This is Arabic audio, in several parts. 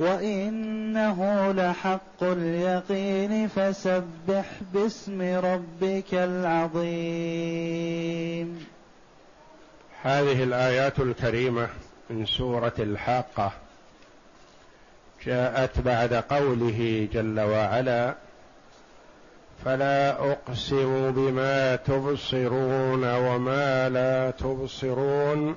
وإنه لحق اليقين فسبح باسم ربك العظيم هذه الآيات الكريمة من سورة الحاقة. جاءت بعد قوله جل وعلا فلا اقسم بما تبصرون وما لا تبصرون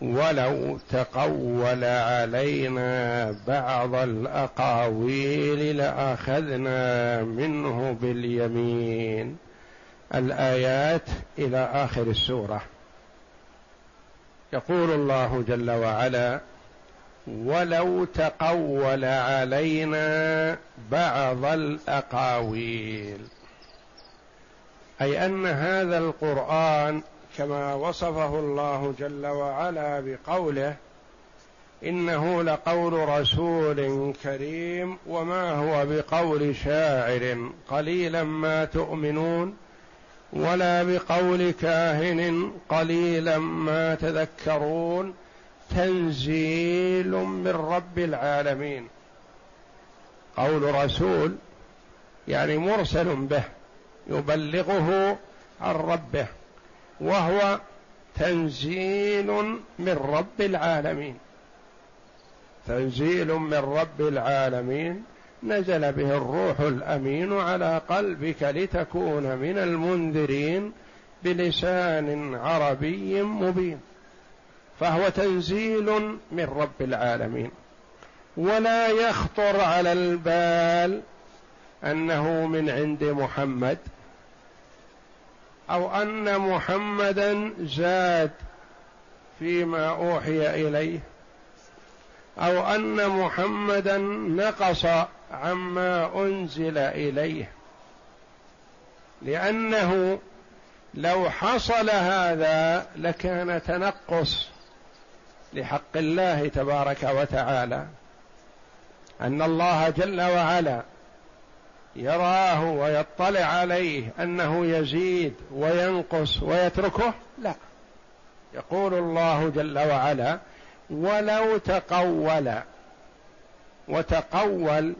ولو تقول علينا بعض الأقاويل لأخذنا منه باليمين. الآيات إلى آخر السورة. يقول الله جل وعلا ولو تقول علينا بعض الأقاويل. أي أن هذا القرآن كما وصفه الله جل وعلا بقوله إنه لقول رسول كريم وما هو بقول شاعر قليلا ما تؤمنون ولا بقول كاهن قليلا ما تذكرون تنزيل من رب العالمين قول رسول يعني مرسل به يبلغه عن ربه وهو تنزيل من رب العالمين. تنزيل من رب العالمين. نزل به الروح الأمين على قلبك لتكون من المنذرين بلسان عربي مبين. فهو تنزيل من رب العالمين. ولا يخطر على البال أنه من عند محمد أو أن محمدا زاد فيما أوحي إليه. أو أن محمدا نقص عما أنزل إليه. لأنه لو حصل هذا لكان تنقص لحق الله تبارك وتعالى. أن الله جل وعلا يراه ويطلع عليه أنه يزيد وينقص ويتركه؟ لا. يقول الله جل وعلا ولو تقول وتقول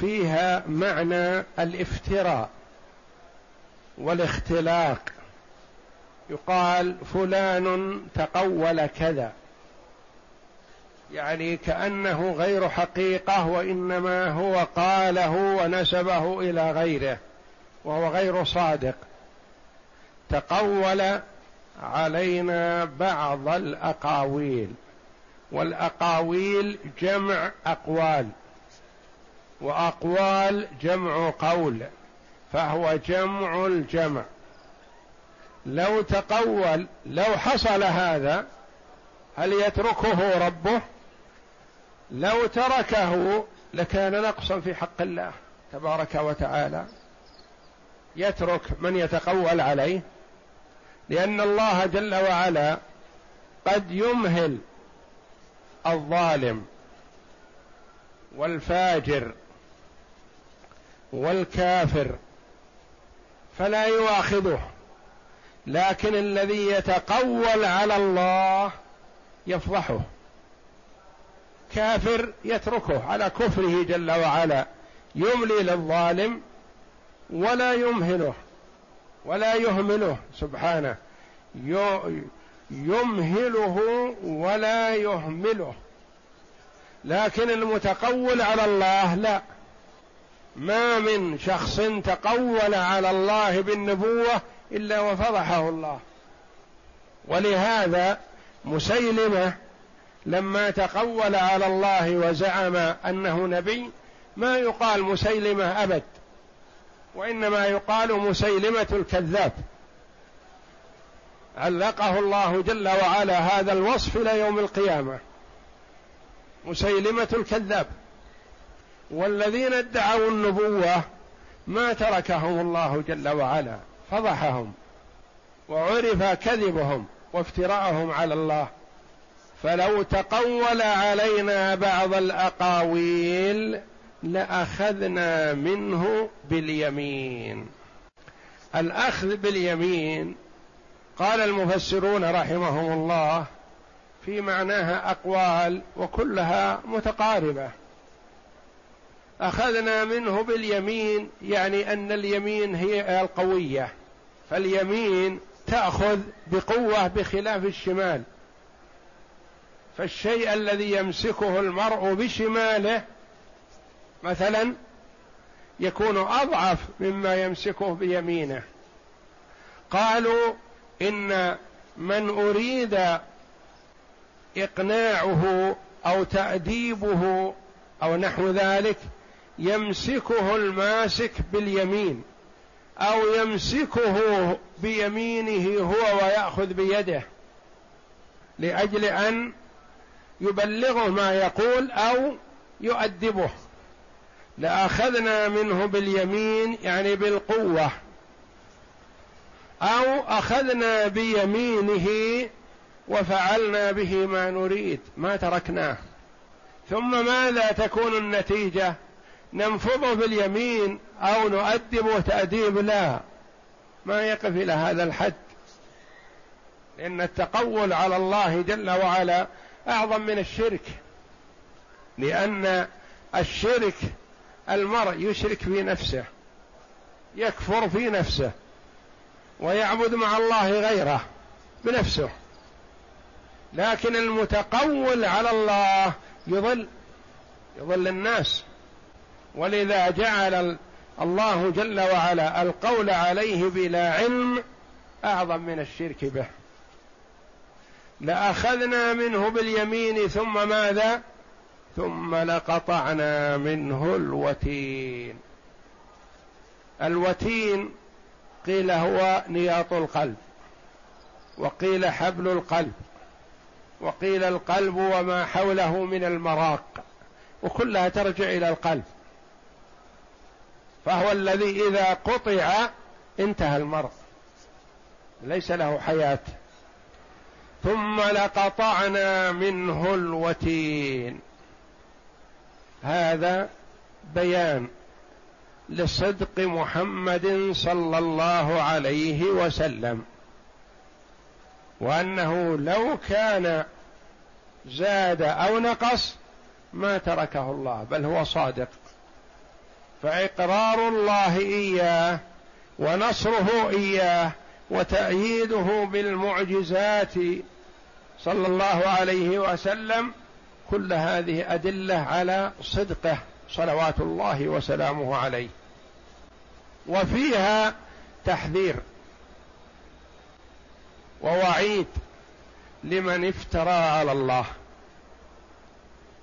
فيها معنى الافتراء والاختلاق. يقال فلان تقول كذا يعني كأنه غير حقيقة وإنما هو قاله ونسبه إلى غيره وهو غير صادق. تقول علينا بعض الأقاويل والأقاويل جمع أقوال وأقوال جمع قول فهو جمع الجمع. لو تقول لو حصل هذا هل يتركه ربه؟ لو تركه لكان نقصا في حق الله تبارك وتعالى. يترك من يتقول عليه لأن الله جل وعلا قد يمهل الظالم والفاجر والكافر فلا يواخذه لكن الذي يتقول على الله يفضحه. كافر يتركه على كفره جل وعلا يملي للظالم ولا يمهله ولا يهمله سبحانه. يمهله ولا يهمله. لكن المتقول على الله لا. ما من شخص تقول على الله بالنبوة إلا وفضحه الله. ولهذا مسيلمة لما تقول على الله وزعم أنه نبي ما يقال مسيلمة أبد وإنما يقال مسيلمة الكذاب. علقه الله جل وعلا هذا الوصف إلى يوم القيامة. مسيلمة الكذاب. والذين ادعوا النبوة ما تركهم الله جل وعلا فضحهم وعرف كذبهم وافتراءهم على الله. فلو تقول علينا بعض الأقاويل لأخذنا منه باليمين. الأخذ باليمين قال المفسرون رحمهم الله في معناها أقوال وكلها متقاربة. أخذنا منه باليمين يعني أن اليمين هي القوية فاليمين تأخذ بقوة بخلاف الشمال. فالشيء الذي يمسكه المرء بشماله مثلا يكون أضعف مما يمسكه بيمينه. قالوا إن من أريد إقناعه أو تأديبه أو نحو ذلك يمسكه الماسك باليمين أو يمسكه بيمينه هو ويأخذ بيده لأجل أن يبلغه ما يقول أو يؤدبه. لأخذنا منه باليمين يعني بالقوة. أو أخذنا بيمينه وفعلنا به ما نريد ما تركناه. ثم ماذا تكون النتيجة؟ ننفضه باليمين أو نؤدبه تأديب لا. ما يقف إلى هذا الحد. لأن التقول على الله جل وعلا أعظم من الشرك لأن الشرك المرء يشرك في نفسه يكفر في نفسه ويعبد مع الله غيره بنفسه. لكن المتقول على الله يضل يضل الناس. ولذا جعل الله جل وعلا القول عليه بلا علم أعظم من الشرك به. لأخذنا منه باليمين ثم ماذا؟ ثم لقطعنا منه الوتين. الوتين قيل هو نياط القلب وقيل حبل القلب وقيل القلب وما حوله من المراق وكلها ترجع إلى القلب. فهو الذي إذا قطع انتهى المرء ليس له حياة. ثم لقطعنا منه الوتين. هذا بيان لصدق محمد صلى الله عليه وسلم وأنه لو كان زاد أو نقص ما تركه الله بل هو صادق. فإقرار الله إياه ونصره إياه وتأييده بالمعجزات صلى الله عليه وسلم كل هذه أدلة على صدقه صلوات الله وسلامه عليه. وفيها تحذير ووعيد لمن افترى على الله.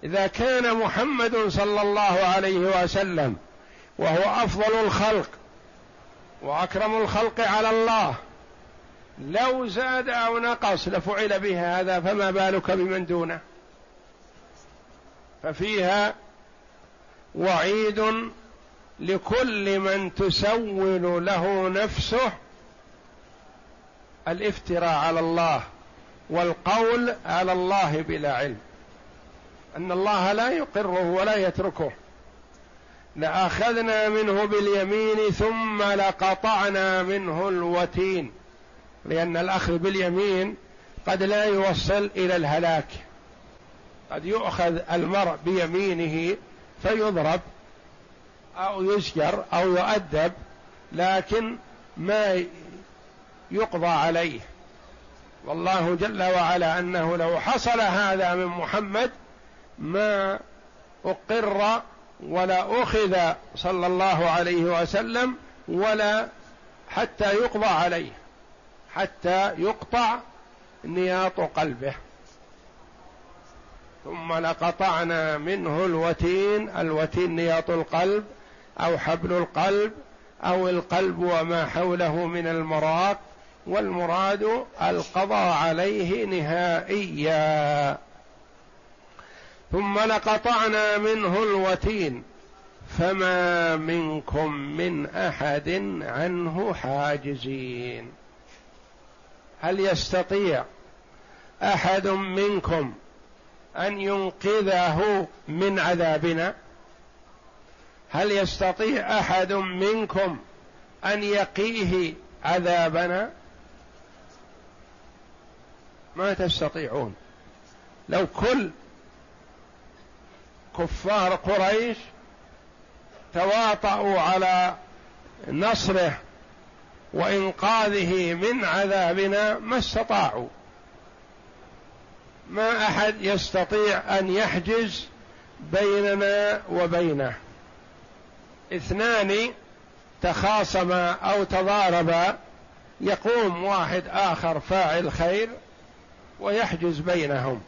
إذا كان محمد صلى الله عليه وسلم وهو أفضل الخلق وأكرم الخلق على الله لو زاد أو نقص لفعل به هذا فما بالك بمن دونه. ففيها وعيد لكل من تسول له نفسه الافتراء على الله والقول على الله بلا علم. أن الله لا يقره ولا يتركه. لأخذنا منه باليمين ثم لقطعنا منه الوتين. لأن الأخذ باليمين قد لا يوصل إلى الهلاك. قد يؤخذ المرء بيمينه فيضرب أو يسجر أو يؤدب لكن ما يقضى عليه. والله جل وعلا أنه لو حصل هذا من محمد ما أقر ولا أخذ صلى الله عليه وسلم ولا حتى يقضى عليه. حتى يقطع نياط قلبه. ثم لقطعنا منه الوتين الوتين نياط القلب أو حبل القلب أو القلب وما حوله من المراق والمراد القضاء عليه نهائيا. ثم لقطعنا منه الوتين فما منكم من أحد عنه حاجزين. هل يستطيع أحد منكم أن ينقذه من عذابنا؟ هل يستطيع أحد منكم أن يقيه عذابنا؟ ما تستطيعون. لو كل كفار قريش تواطؤوا على نصره وإنقاذه من عذابنا ما استطاعوا. ما أحد يستطيع أن يحجز بيننا وبينه. اثنان تخاصما أو تضاربا يقوم واحد آخر فاعل خير ويحجز بينهم.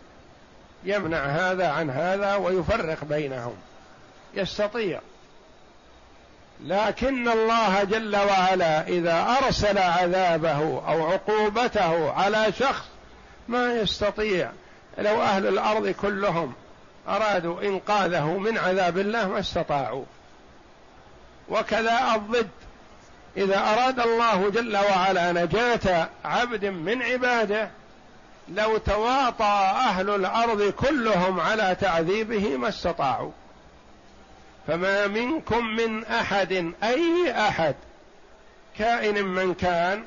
يمنع هذا عن هذا ويفرق بينهم. يستطيع. لكن الله جل وعلا إذا أرسل عذابه أو عقوبته على شخص ما يستطيع. لو أهل الأرض كلهم أرادوا إنقاذه من عذاب الله ما استطاعوا. وكذا الضد. إذا أراد الله جل وعلا نجاة عبد من عباده لو تواطى أهل الأرض كلهم على تعذيبه ما استطاعوا. فما منكم من أحد أي أحد كائن من كان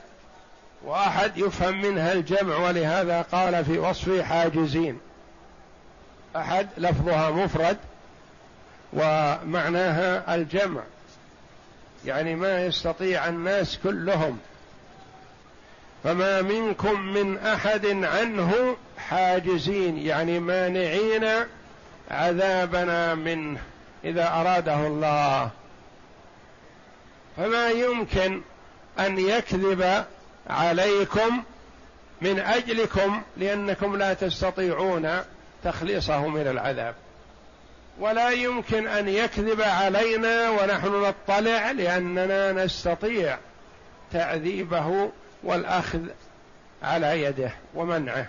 وأحد يفهم منها الجمع ولهذا قال في وصف حاجزين. أحد لفظها مفرد ومعناها الجمع. يعني ما يستطيع الناس كلهم. فما منكم من أحد عنه حاجزين يعني مانعين عذابنا منه. إذا أراده الله. فما يمكن أن يكذب عليكم من أجلكم لأنكم لا تستطيعون تخليصه من العذاب. ولا يمكن أن يكذب علينا ونحن نطلع لأننا نستطيع تعذيبه والأخذ على يده ومنعه.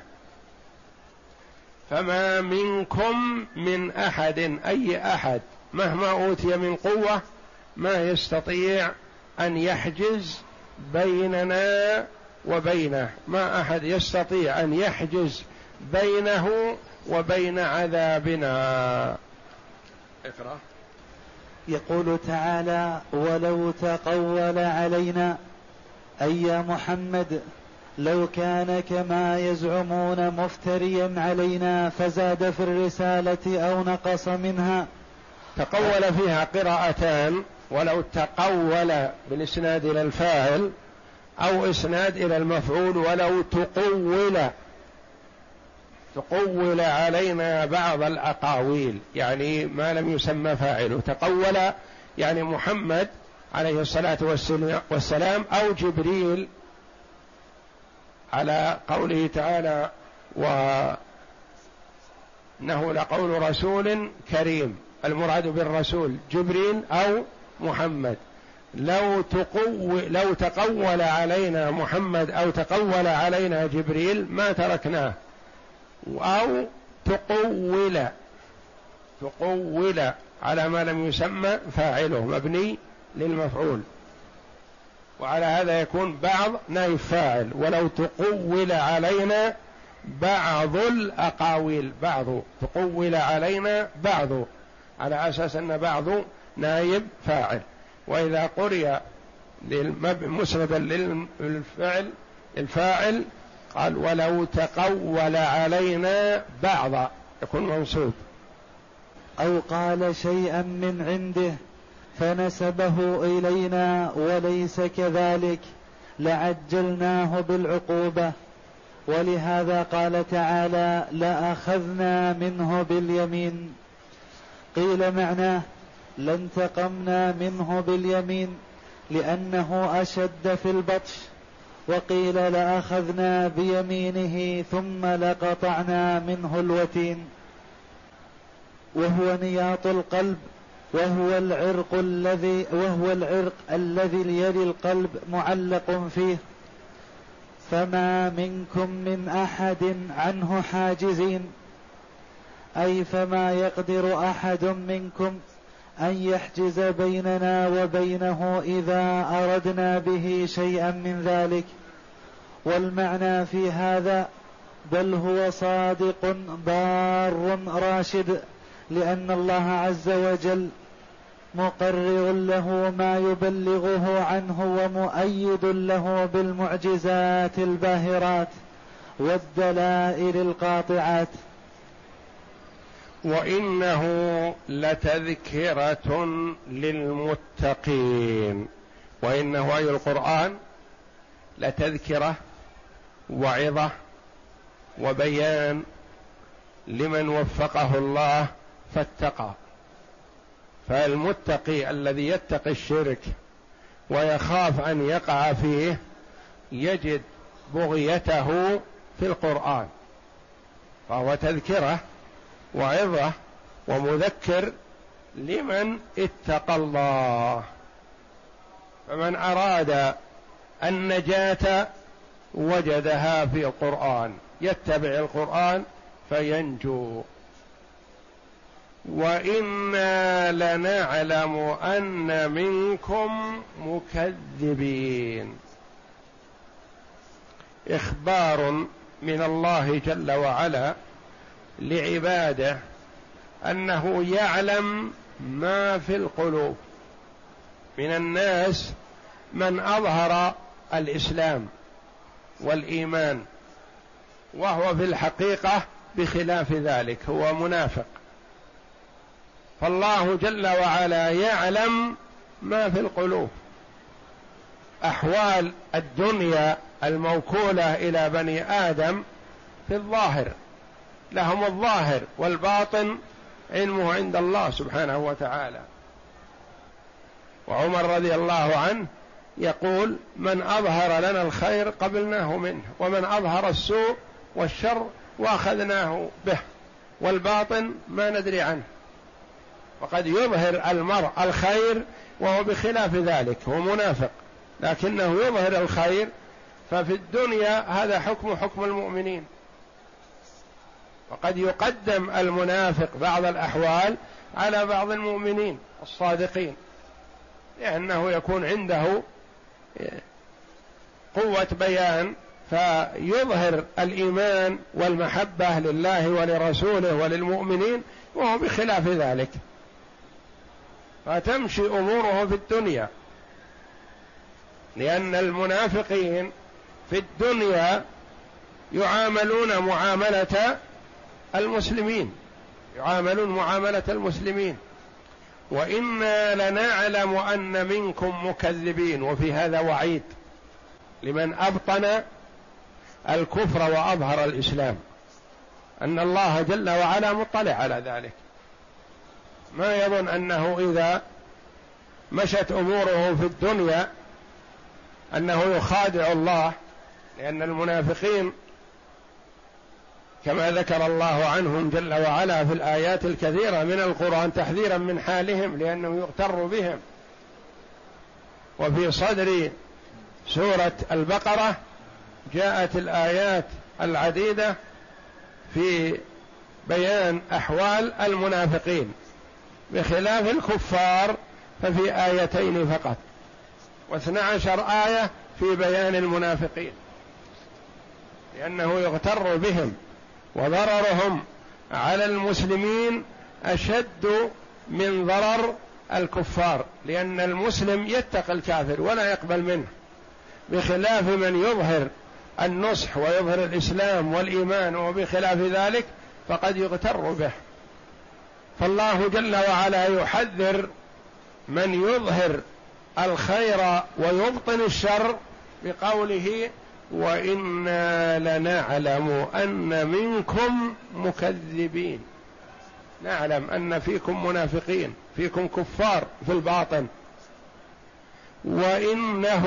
فما منكم من أحد أي أحد مهما أوتي من قوة ما يستطيع أن يحجز بيننا وبينه. ما أحد يستطيع أن يحجز بينه وبين عذابنا. اقرأ. يقول تعالى ولو تقول علينا أي يا محمد لو كان كما يزعمون مفتريا علينا فزاد في الرسالة أو نقص منها تقول فيها قراءتان ولو تقول بالإسناد إلى الفاعل أو إسناد إلى المفعول ولو تقول تقول علينا بعض الأقاويل يعني ما لم يسمى فاعله تقول يعني محمد عليه الصلاة والسلام أو جبريل على قوله تعالى وإنه لقول رسول كريم المراد بالرسول جبريل أو محمد. لو تقو لو تقول علينا محمد أو تقول علينا جبريل ما تركناه. أو تقول تقول على ما لم يسمى فاعله مبني للمفعول. وعلى هذا يكون بعض نائب فاعل ولو تقول علينا بعض الأقاويل بعض. تقول علينا بعض. على أساس أن بعض نائب فاعل. وإذا قرئ مسندا للفعل الفاعل قال ولو تقول علينا بعض يكون منصوب. أو قال شيئا من عنده فنسبه إلينا وليس كذلك لعجلناه بالعقوبة. ولهذا قال تعالى لأخذنا منه باليمين. قيل معناه لانتقمنا منه باليمين لأنه أشد في البطش. وقيل لأخذنا بيمينه ثم لقطعنا منه الوتين. وهو نياط القلب وهو العرق الذي وهو العرق الذي يلي القلب معلق فيه. فما منكم من أحد عنه حاجزين. أي فما يقدر أحد منكم أن يحجز بيننا وبينه إذا أردنا به شيئا من ذلك. والمعنى في هذا بل هو صادق بار راشد لأن الله عز وجل مقرر له ما يبلغه عنه ومؤيد له بالمعجزات الباهرات والدلائل القاطعات. وإنه لتذكرة للمتقين. وإنه أي القرآن؟ لتذكرة وعظة وبيان لمن وفقه الله فاتقى. فالمتقي الذي يتقي الشرك ويخاف أن يقع فيه يجد بغيته في القرآن. فهو تذكرة وعظة ومذكر لمن اتقى الله. فمن أراد النجاة وجدها في القرآن يتبع القرآن فينجو. وإنا لنعلم أن منكم مكذبين. إخبار من الله جل وعلا لعباده أنه يعلم ما في القلوب. من الناس من أظهر الإسلام والإيمان وهو في الحقيقة بخلاف ذلك هو منافق. فالله جل وعلا يعلم ما في القلوب. أحوال الدنيا الموكولة إلى بني آدم في الظاهر. لهم الظاهر والباطن علمه عند الله سبحانه وتعالى. وعمر رضي الله عنه يقول من أظهر لنا الخير قبلناه منه ومن أظهر السوء والشر وأخذناه به والباطن ما ندري عنه. وقد يظهر المرء الخير وهو بخلاف ذلك هو منافق لكنه يظهر الخير ففي الدنيا هذا حكم حكم المؤمنين. وقد يقدم المنافق بعض الأحوال على بعض المؤمنين الصادقين لأنه يكون عنده قوة بيان فيظهر الإيمان والمحبة لله ولرسوله وللمؤمنين وهو بخلاف ذلك. فتمشي أموره في الدنيا. لأن المنافقين في الدنيا يعاملون معاملة المسلمين. يعاملون معاملة المسلمين. وإنا لنعلم أن منكم مكذبين. وفي هذا وعيد لمن أبطن الكفر وأظهر الإسلام. أن الله جل وعلا مطلع على ذلك. ما يظن أنه إذا مشت أموره في الدنيا أنه يخادع الله. لأن المنافقين كما ذكر الله عنهم جل وعلا في الآيات الكثيرة من القرآن تحذيرا من حالهم لأنه يغتر بهم. وفي صدر سورة البقرة جاءت الآيات العديدة في بيان أحوال المنافقين بخلاف الكفار ففي آيتين فقط. واثنى عشر آية في بيان المنافقين. لأنه يغتر بهم. وضررهم على المسلمين أشد من ضرر الكفار لأن المسلم يتقي الكافر ولا يقبل منه بخلاف من يظهر النصح ويظهر الإسلام والإيمان وبخلاف ذلك فقد يغتر به. فالله جل وعلا يحذر من يظهر الخير ويبطن الشر بقوله وإنا لنعلم أن منكم مكذبين. نعلم أن فيكم منافقين فيكم كفار في الباطن. وإنه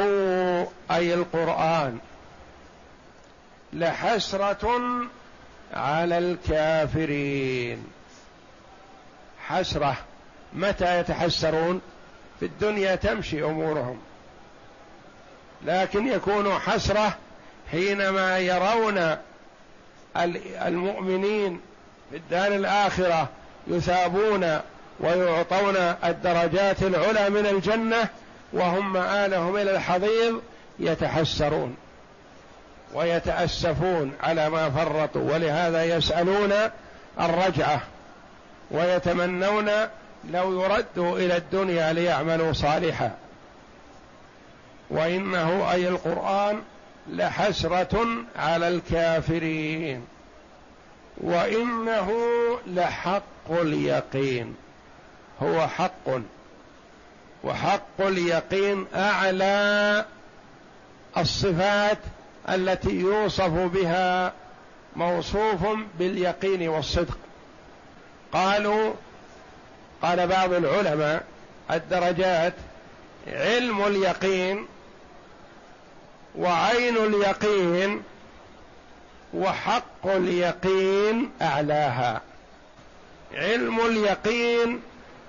أي القرآن لحسرة على الكافرين. حسرة متى يتحسرون؟ في الدنيا تمشي أمورهم. لكن يكون حسرة حينما يرون المؤمنين في الدار الآخرة يثابون ويعطون الدرجات العلى من الجنة وهم مآلهم إلى الحضيض يتحسرون ويتأسفون على ما فرطوا ولهذا يسألون الرجعة ويتمنون لو يردوا إلى الدنيا ليعملوا صالحا. وإنه أي القرآن لحسرة على الكافرين. وإنه لحق اليقين. هو حق. وحق اليقين أعلى الصفات التي يوصف بها موصوف باليقين والصدق. قالوا قال بعض العلماء الدرجات علم اليقين وعين اليقين وحق اليقين أعلاها. علم اليقين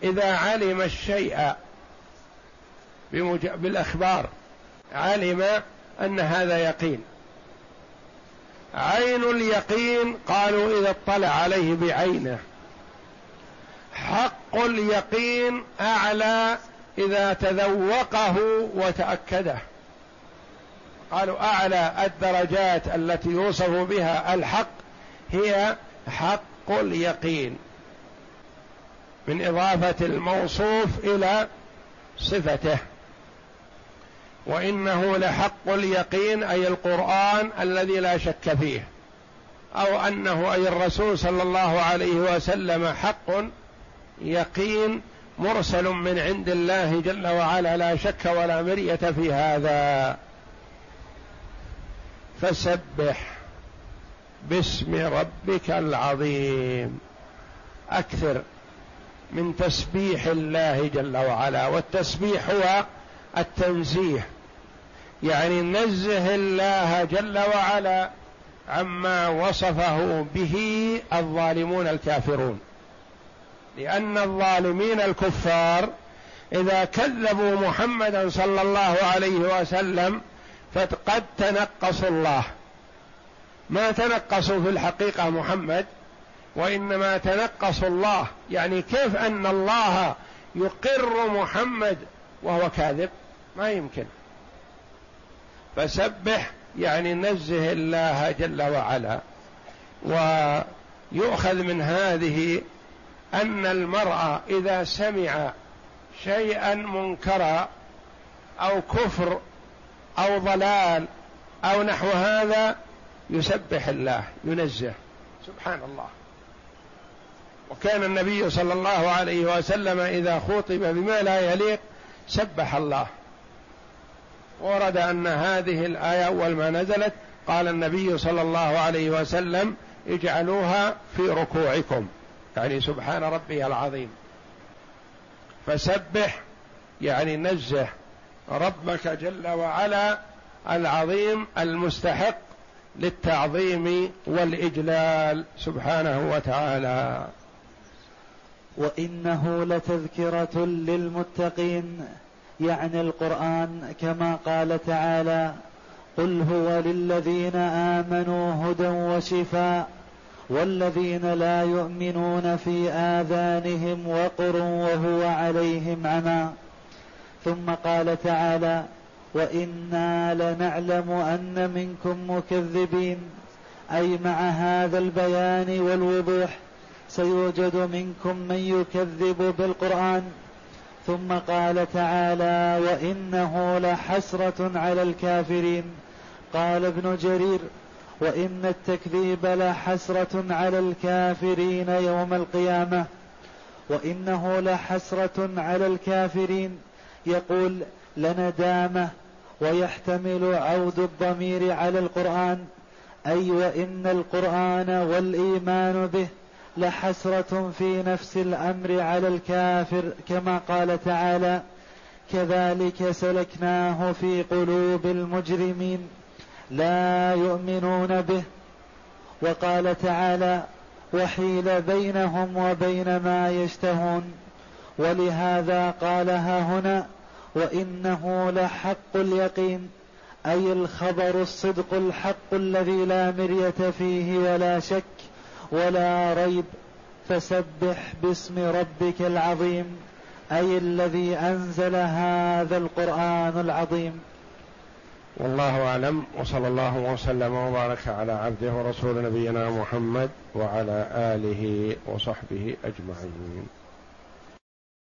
إذا علم الشيء بالأخبار علم أن هذا يقين. عين اليقين قالوا إذا اطلع عليه بعينه. حق اليقين أعلى إذا تذوقه وتأكده. قالوا أعلى الدرجات التي يوصف بها الحق هي حق اليقين من إضافة الموصوف إلى صفته. وإنه لحق اليقين أي القرآن الذي لا شك فيه أو أنه أي الرسول صلى الله عليه وسلم حق يقين مرسل من عند الله جل وعلا لا شك ولا مرية في هذا. فسبح باسم ربك العظيم. أكثر من تسبيح الله جل وعلا والتسبيح هو التنزيه. يعني نزه الله جل وعلا عما وصفه به الظالمون الكافرون. لأن الظالمين الكفار إذا كذبوا محمدا صلى الله عليه وسلم فقد تنقصوا الله. ما تنقصوا في الحقيقة محمد وإنما تنقصوا الله. يعني كيف أن الله يقر محمد وهو كاذب؟ ما يمكن. فسبح يعني نزه الله جل وعلا. ويؤخذ من هذه أن المرء إذا سمع شيئا منكرا أو كفر أو ضلال أو نحو هذا يسبح الله ينزه. سبحان الله. وكان النبي صلى الله عليه وسلم إذا خطب بما لا يليق سبح الله. ورد أن هذه الآية أول ما نزلت قال النبي صلى الله عليه وسلم اجعلوها في ركوعكم. يعني سبحان ربي العظيم. فسبح يعني نزه. ربك جل وعلا العظيم المستحق للتعظيم والإجلال سبحانه وتعالى. وإنه لتذكرة للمتقين يعني القرآن كما قال تعالى قل هو للذين آمنوا هدى وشفاء والذين لا يؤمنون في آذانهم وقر وهو عليهم عمى ثم قال تعالى وإنا لنعلم أن منكم مكذبين. أي مع هذا البيان والوضوح سيوجد منكم من يكذب بالقرآن. ثم قال تعالى وإنه لحسرة على الكافرين. قال ابن جرير وإن التكذيب لحسرة على الكافرين يوم القيامة. وإنه لحسرة على الكافرين. يقول لندامه ويحتمل عود الضمير على القرآن. اي وان القرآن والإيمان به لحسرة في نفس الأمر على الكافر كما قال تعالى كذلك سلكناه في قلوب المجرمين لا يؤمنون به. وقال تعالى وحيل بينهم وبين ما يشتهون. ولهذا قالها هنا وإنه لحق اليقين أي الخبر الصدق الحق الذي لا مرية فيه ولا شك ولا ريب فسبح باسم ربك العظيم أي الذي أنزل هذا القرآن العظيم. والله أعلم وصلى الله وسلم وبارك على عبده ورسول نبينا محمد وعلى آله وصحبه أجمعين.